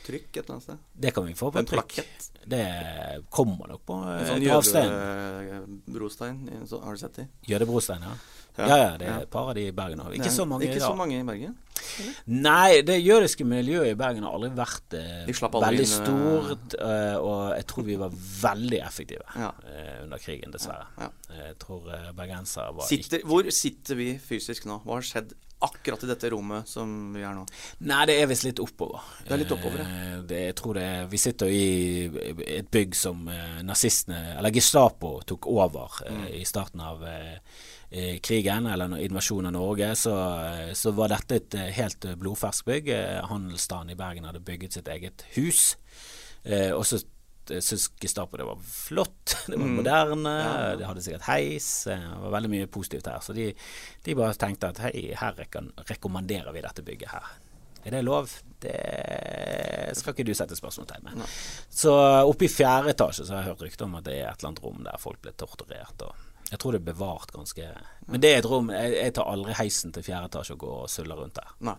trykk et eller annet sted? Det kan vi få på En trykk. plakett? Det kommer nok på En eh, sånn jødebrostein. Har du sett det? Jødebrostein, ja. Ja, Ja, det er et par av de i Bergen òg. Ikke så mange Ikke så mange i Bergen. Nei, det jødiske miljøet i Bergen har aldri vært eh, aldri veldig inn, eh, stort, eh, og jeg tror vi var veldig effektive Ja. eh, under krigen, dessverre. Ja. Jeg tror bergensere var Sitter, hvor sitter vi fysisk nå? Hva har skjedd akkurat i dette rommet som vi er nå? Nei, det er visst litt oppover. Det er litt oppover, ja. Det, jeg tror det Vi sitter i et bygg som nazistene, eller Gestapo, tok over Mm. i starten av krigen, eller invasjonen av Norge. Så, eh, så var dette et eh, helt eh, blodferskt bygg. Handelsstaden Handelsstanden i Bergen hadde bygget sitt eget hus. Eh, og så syntes Gestapo det var flott, det var Mm. moderne, Ja. det hadde sikkert heis. eh, Det var veldig mye positivt her. Så de, de bare tenkte at hei, her rekommanderer vi dette bygget her. Er det lov? Det skal ikke du sette spørsmålstegn ved. Så oppe i fjerde etasje så har jeg hørt rykter om at det er et eller annet rom der folk ble torturert. Og jeg tror det er bevart ganske Men det er et rom Jeg, jeg tar aldri heisen til fjerde etasje og går og suller rundt der. Nei.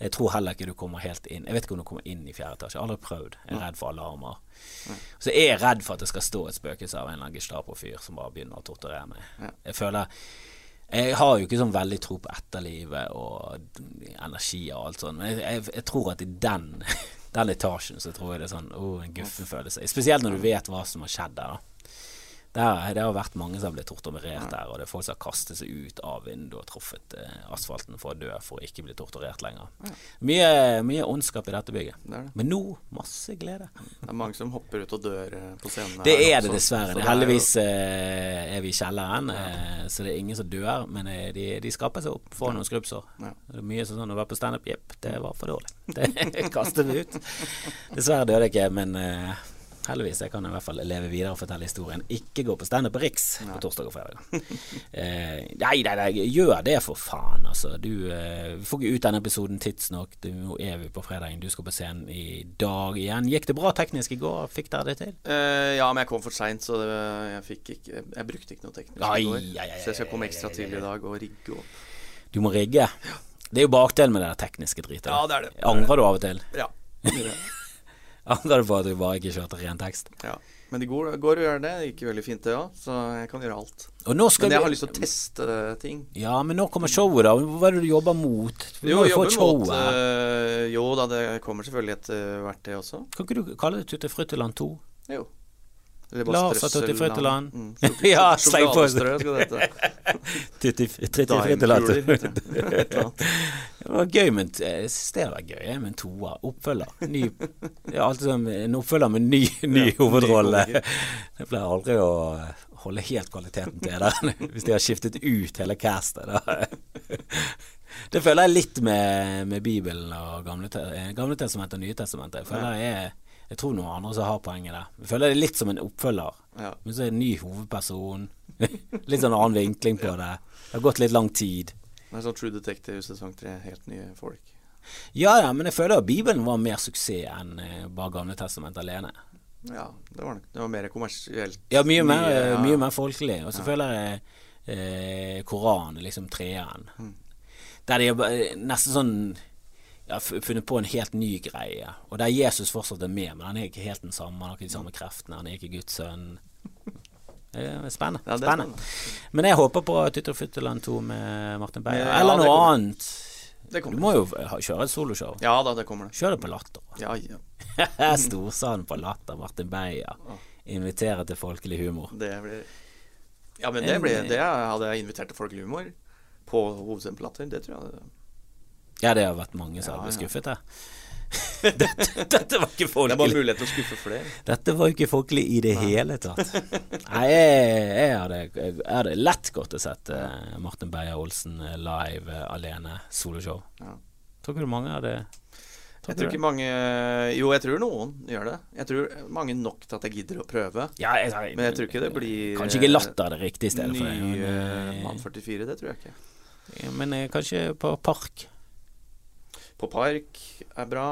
Jeg tror heller ikke du kommer helt inn. Jeg vet ikke om du kommer inn i fjerde etasje. Jeg har aldri prøvd. Jeg er redd for alarmer. Så jeg er redd for at det skal stå et spøkelse av en eller annen Gestapo-fyr som bare begynner å torturere meg. Ja. Jeg føler Jeg har jo ikke sånn veldig tro på etterlivet og energi og alt sånt, men jeg, jeg, jeg tror at i den, den etasjen så tror jeg det er sånn oh, en guffen følelse. Spesielt når du vet hva som har skjedd der, da. Der, det har vært mange som har blitt torturert der, og det er folk som har kastet seg ut av vinduet og truffet eh, asfalten for å dø for å ikke bli torturert lenger. Mye, mye ondskap i dette bygget. Det det. Men nå masse glede. Det er mange som hopper ut og dør eh, på scenen. Det er det dessverre. Er heldigvis eh, er vi i kjelleren, eh, så det er ingen som dør. Men eh, de, de skaper seg opp, får noen skrubbsår. Ja. Det er mye sånn å være på standup. Jepp, det var for dårlig. Det kastet vi ut. Dessverre døde jeg ikke, men eh, Heldigvis. Jeg kan i hvert fall leve videre og fortelle historien. Ikke gå på standup på Riks på torsdag og fredag. eh, nei, nei, nei, gjør det for faen, altså. Du eh, får ikke ut denne episoden tidsnok. Nå er vi på fredagen. Du skal på scenen i dag igjen. Gikk det bra teknisk i går? Fikk dere det til? Eh, ja, men jeg kom for seint, så det, jeg fikk ikke Jeg brukte ikke noe teknisk i går. Så jeg skal komme ekstra tidlig i dag og rigge opp. Du må rigge. Det er jo bakdelen med det tekniske dritet. Ja, det er det. Angrer du av og til? Ja. Angrer du på at du bare ikke kjørte ren tekst? ja. Men det går, går å gjøre det. Det gikk veldig fint, det òg. Så jeg kan gjøre alt. Men jeg vi- har lyst til å teste ting. Ja, men nå kommer showet, da. Hva er det du jobber mot? Vi må jo få showet. her. eh, Jo da, det kommer selvfølgelig etter hvert, det også. Kan ikke du kalle det Tutte Fruttiland 2? Jo. Lars og Tutti strøsselland. Fruttiland. Mm, Ja, sleng på. Tutti Tutti Fruttiland Dimekuler, 2. heter det. Var gøy, men jeg synes det var gøy med en toer. Oppfølger. Ny, er alltid sånn en oppfølger med ny, ny Ja, hovedrolle. Det Jeg pleier aldri å holde helt kvaliteten til det, hvis de har skiftet ut hele castet. Det føler jeg litt med, med Bibelen og Gamle, te- gamle testamentet og Nye testamentet. Jeg føler jeg er jeg tror noen andre som har poenget der. Jeg føler det er litt som en oppfølger. Ja. Men så er det en ny hovedperson. litt sånn annen vinkling på det. Det har gått litt lang tid. Det er sånn True Detective sesong tre. Helt nye folk. Ja, ja, men jeg føler at Bibelen var mer suksess enn eh, bare Gamle testament alene. Ja, det var Det var mer kommersielt. Ja, mye mer, Mye, ja. mye mer folkelig. Og så føler jeg eh, Koranen liksom treeren. Mm. Der de er nesten sånn ja, har funnet på en helt ny greie. Og der Jesus fortsatt er med, men han er ikke helt den samme. Han har ikke de samme kreftene. Han er ikke Guds sønn. Spennende. Ja, spennende. Men jeg håper på Tytter Fytterland 2 med Martin Beyer. Ja, Eller noe annet. Det Du må jo kjøre et soloshow. Ja da, det kommer det. Kjør det på Latter. Ja, ja. Storsalen på Latter, Martin Beyer. Inviterer til folkelig humor. Det blir Ja, men det, blir, det hadde jeg invitert til folkelig humor på Hovedscenen. Det tror jeg Ja, det har vært mange som har blitt skuffet her. dette, dette var ikke folkelig. Det bare mulighet til å skuffe flere. Dette var jo ikke folkelig i det hele tatt. Nei, jeg, jeg, hadde, jeg hadde lett gått og sett uh, Martin Beyer-Olsen eh, live uh, alene, soloshow. Ja. Tror ikke du mange hadde Jeg tror ikke mange Jo, jeg tror noen gjør det. Jeg tror mange nok til at jeg gidder å prøve. ja, jeg, jeg, Men jeg tror ikke det blir Kanskje ikke Latter det riktige stedet for det. Eh, Mann 44, det tror jeg ikke. ja, men kanskje på Park. På Park er bra.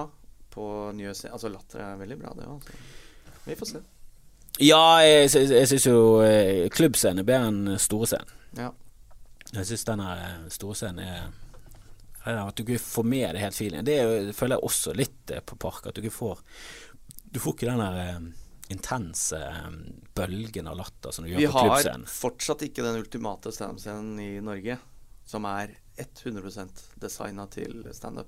På Nye scener, Altså Latter er veldig bra, det òg. Vi får se. Ja, jeg, jeg syns jo eh, klubbscenen er bedre enn store scenen. Ja. Jeg syns denne store scenen er At du ikke får med deg helt feelingen. Det er føler jeg også litt eh, på Park. At du ikke får Du får ikke den der eh, intense eh, bølgen av latter som du Vi gjør på har fortsatt ikke den ultimate standup-scenen i Norge, som er 100% designa til standup.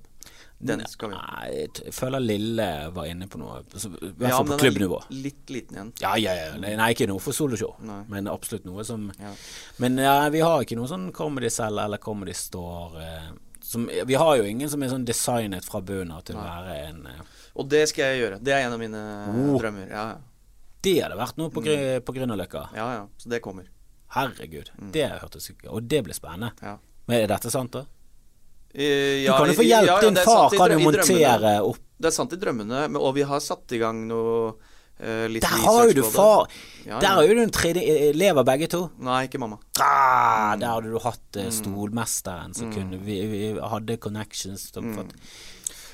Den skal vi. Nei, jeg føler Lille var inne på noe. Så, I hvert Ja, fall men på den er klubbnivå. litt, litt liten igjen. Ja, ja, ja. Nei, ikke noe for soloshow, men absolutt noe som Ja. Men ja, vi har ikke noe sånn Comedy Cell eller Comedy Store. Eh, som, vi har jo ingen som er sånn designet fra bunnen av til å være en eh, Og det skal jeg gjøre. Det er en av mine Oh. drømmer. Ja, ja. Det hadde vært noe på, Gry- på Grünerløkka. ja, ja. Så det kommer. Herregud. Mm. Det hørtes Og det blir spennende. Ja. Men er dette sant, da? Eh, Du kan jo få hjelp. ja, ja, Din er far kan jo montere opp Det er sant i drømmene, men, og vi har satt i gang noe uh, litt Der har jo du far! Ja, Der ja. har jo du en tredje eh, Lever begge to? Nei, ikke mamma. Ah, Mm. der hadde du hatt uh, stolmesteren som kunne vi, vi hadde connections. Som Mm.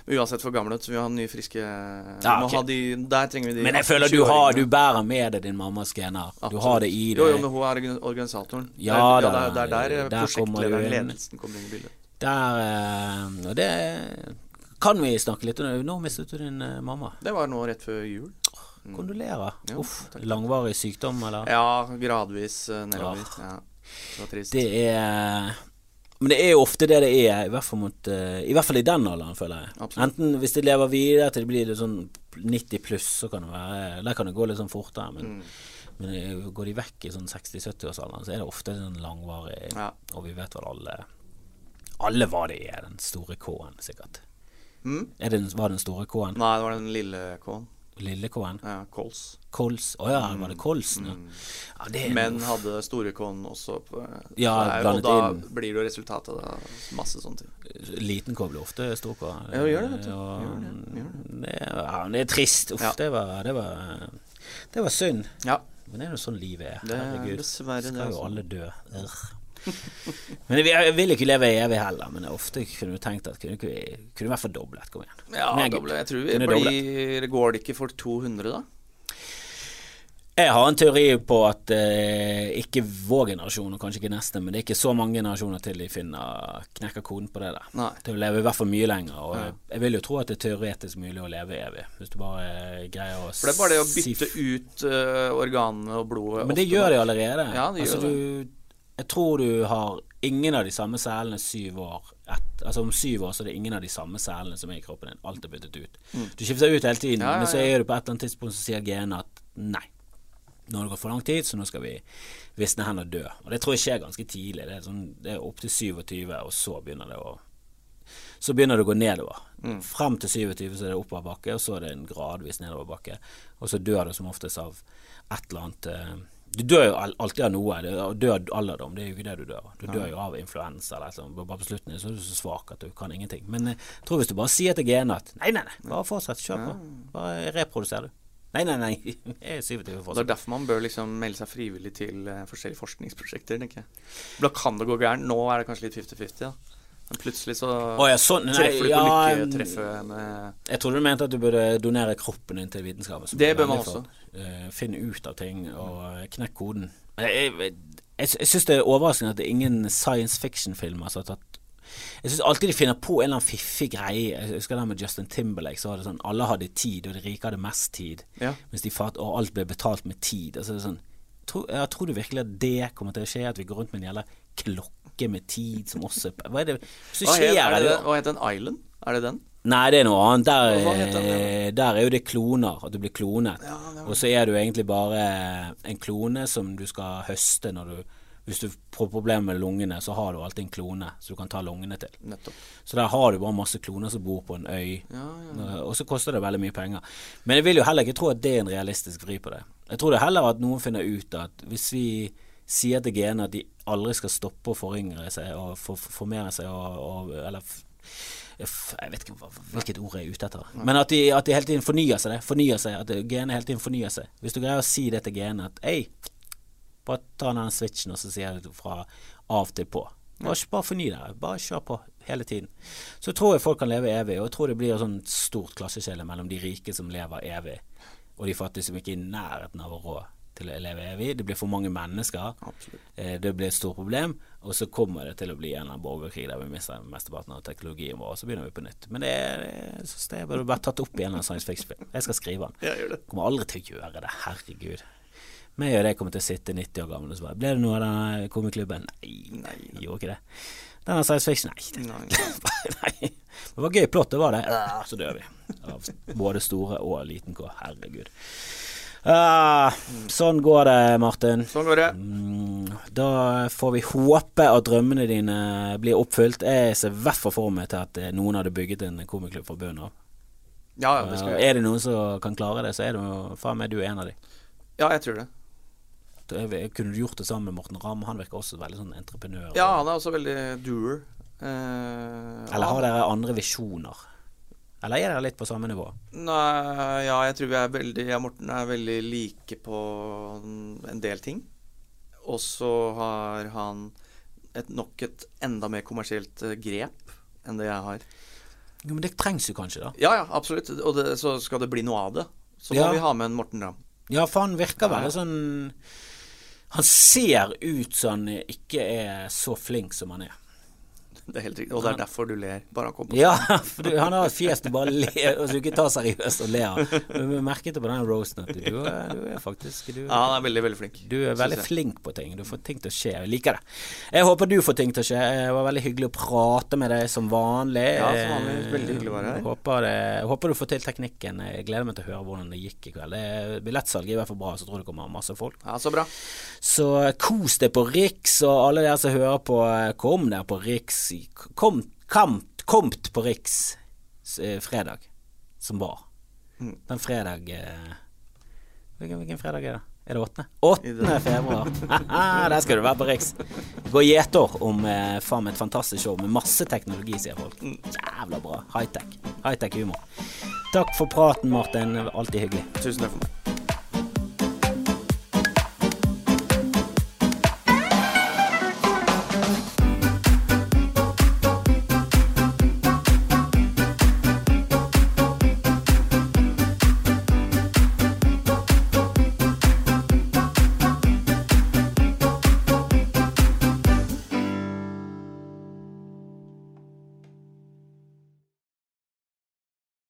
Uansett for gamle, så vi har nye, friske Ja, okay. de, Der trenger vi de Men jeg føler du, har, du bærer med deg din mammas gener. Du har det i deg. Jo, jo, men hun er organisatoren. Ja det, er- ja, det er det er der, der kommer prosjektlederen, ledelsen, kommer inn i bildet. Der eh, Og det kan vi snakke litt om. Nå mistet du din eh, mamma. Det var nå rett før jul. Kondolerer. Jo, Uff. takk. Langvarig sykdom, eller? Ja, gradvis nedover. Ja, det var trist. Det er Men det er jo ofte det det er, i hvert fall, mot, uh, i, hvert fall i den alderen, føler jeg. Absolutt. Enten hvis de lever videre til de blir sånn 90 pluss, så kan det være Der kan det gå litt sånn fortere. Men, Mm. men eh, går de vekk i sånn 60-70-årsalderen, så er det ofte sånn langvarig Ja. Og vi vet vel alle Alle hva det er, den store K-en, sikkert. Mm? Er det, var det den store K-en? Nei, det var den lille K-en. Lille K-en? Ja, Kols. Kols? Å ja, var det Kolsen? Ja. Mm. Ja, det Men noe- hadde store K-en også på Ja, der, er- Og da inn. blir det jo resultatet av masse sånne ting. Liten K blir ofte stor K. Ja, gjør det, vet du. Gjør det, gjør det, ja, det er trist. Uff, det var, det var Det var synd. Ja, Men det er jo sånn livet er. det er Herregud. dessverre. Skal jo Altså. alle dø. Urgh. Men jeg vil ikke leve evig heller, men ofte kunne du tenkt at kunne, vi kunne vært fordoblet. Kom igjen. Ja, doble. Jeg tror vi blir Går det ikke for 200, da? Jeg har en teori på at eh, ikke vår generasjon, og kanskje ikke neste, men det er ikke så mange generasjoner til de finner knekker koden på det der. Nei. Til å leve i hvert fall mye lenger. Og Ja. jeg vil jo tro at det er teoretisk mulig å leve evig, hvis du bare eh, greier å For det er bare det å bytte ut uh, organene og blodet. Men det ofte, gjør de allerede. Ja, de altså, gjør du, jeg tror du har ingen av de samme selene syv år et, Altså om syv år så er det ingen av de samme selene som er i kroppen din. Alt er byttet ut. Du skifter ut hele tiden, Mm. Ja, ja, men så er du på et eller annet tidspunkt så sier genet at nei. Nå har det gått for lang tid, så nå skal vi visne hen og dø. Og det tror jeg skjer ganske tidlig. Det er, sånn, det er opptil 27, og så begynner det å så begynner det å gå nedover. Mm. Frem til 27 så er det oppoverbakke, og så er det en gradvis nedoverbakke. Og så dør du som oftest av et eller annet eh, Du dør jo alltid av noe. Du dør dø av alderdom, det er jo ikke det du dør av. Du dør jo av influensa eller et. Bare på slutten så er du så svak at du kan ingenting. Men eh, jeg tror hvis du bare sier til genene at nei, nei, nei, bare fortsett, kjør på. Bare reproduser du. Nei, nei, nei, jeg er 27 Det er derfor man bør liksom melde seg frivillig til eh, forskjellige forskningsprosjekter, tenker jeg. Da kan det gå gærent. Nå er det kanskje litt 50-50, da. Men plutselig så oh, ja, sånn. Nei, treffer du på ja, lykketreffet med Jeg trodde du mente at du burde donere kroppen din til vitenskapen. Det bør man også. Eh, finne ut av ting og eh, knekk koden. Jeg, jeg, jeg, jeg syns det er overraskende at det er ingen science fiction-filmer som har tatt Jeg syns alltid de finner på en eller annen fiffig greie. Jeg husker det med Justin Timberlake. Så var det sånn Alle hadde tid, og de rike hadde mest tid. Ja. Mens de fatt, og alt ble betalt med tid. Altså, det er sånn, tror, jeg tror du virkelig at det kommer til å skje? At vi går rundt med en jævla klokke med tid som også Hva er det som skjer? er det, hva het den Island? Er det den? Nei, det er noe annet. Der, heter den, eh, der er jo det kloner, at du blir klonet. Ja, var- Og så er du egentlig bare en klone som du skal høste når du Hvis du får problemer med lungene, så har du alltid en klone som du kan ta lungene til. Nettopp. Så der har du bare masse kloner som bor på en øy, Ja, ja. ja. og så koster det veldig mye penger. Men jeg vil jo heller ikke tro at det er en realistisk vri på det. Jeg tror det er heller at noen finner ut at hvis vi sier til genene at de aldri skal stoppe å foryngre seg og for, for, formere seg og, og Eller jeg vet ikke hvilket ord jeg er ute etter. Men at de, at de hele tiden fornyer seg. Det, fornyer seg At genene hele tiden fornyer seg. Hvis du greier å si det til genene at Hei, bare ta den switchen, og så sier du fra av til på. Bare, bare forny deg. Bare kjør på hele tiden. Så tror jeg folk kan leve evig, og jeg tror det blir et sånt stort klasseskille mellom de rike som lever evig, og de fattige som ikke er i nærheten av å råd til å leve evig. Det blir for mange mennesker. Eh, Det blir et stort problem, og så kommer det til å bli en borgerkrig der vi mister mesteparten av teknologien vår, og så begynner vi på nytt. Men det, jeg synes det burde vært tatt opp i en eller annen science fiction-film. Jeg skal skrive den. Ja, gjør det. Kommer aldri til å gjøre det, herregud. Meg og deg kommer til å sitte 90 år gamle og så bare Ble det noe av denne komiklubben? Nei, Nei. nei. gjorde ikke det. Denne science fiction? Nei. det- Nei. Nei. Det var gøy plott, det var det. Ja, Så dør vi. Av både store og liten K. Herregud. Ah, sånn går det, Martin. Sånn går det. Mm, Da får vi håpe at drømmene dine blir oppfylt. Jeg ser i hvert fall for meg til at eh, noen hadde bygget en komiklubb fra bunnen av. Ja, ja, det skal vi. Er det noen som kan klare det, så er det faen meg du en av de. Ja, jeg tror det. Da vi- Kunne du gjort det sammen med Morten Ramm? Han virker også veldig sånn entreprenør. Ja, han er også veldig doer. Eh, Eller har dere andre visjoner? Eller er dere litt på samme nivå? Nei, ja, jeg tror vi er veldig Jeg og Morten er veldig like på en del ting. Og så har han et, nok et enda mer kommersielt eh, grep enn det jeg har. Jo, men det trengs jo kanskje, da. Ja, ja, absolutt. Og det, så skal det bli noe av det. Så må Ja. vi ha med en Morten Ramm. Ja, for han virker Ja, veldig sånn Han ser ut som han ikke er så flink som han er. Det er helt riktig. Og det er derfor du ler. Bare han kommer på Ja, for du, han har et fjes du bare ler og så du ikke tar seriøst og ler. Men Vi merket det på den roasten at du, du er faktisk du, Ja, han er veldig, veldig flink. du er veldig flink på ting. Du får ting til å skje. Jeg liker det. Jeg håper du får ting til å skje. Det var veldig hyggelig å prate med deg som vanlig. Ja, som vanlig. Veldig hyggelig å være her. Håper, jeg håper du får til teknikken. Jeg gleder meg til å høre hvordan det gikk i kveld. Billettsalget er i hvert fall bra, så tror jeg det kommer masse folk. Ja, så bra. Så kos deg på Riks, og alle dere som hører på, kom der på Riks. Komt på Riks eh, fredag, som var. Mm. Den fredag eh, hvilken, hvilken fredag er det? Er det åttende? Åttende februar. Der skal du være på Riks. Gå gjetår om eh, faen meg et fantastisk show med masse teknologi, sier folk. Jævla bra. High-tech. High-tech humor. Takk for praten, Martin. Alltid hyggelig. Tusen takk for meg.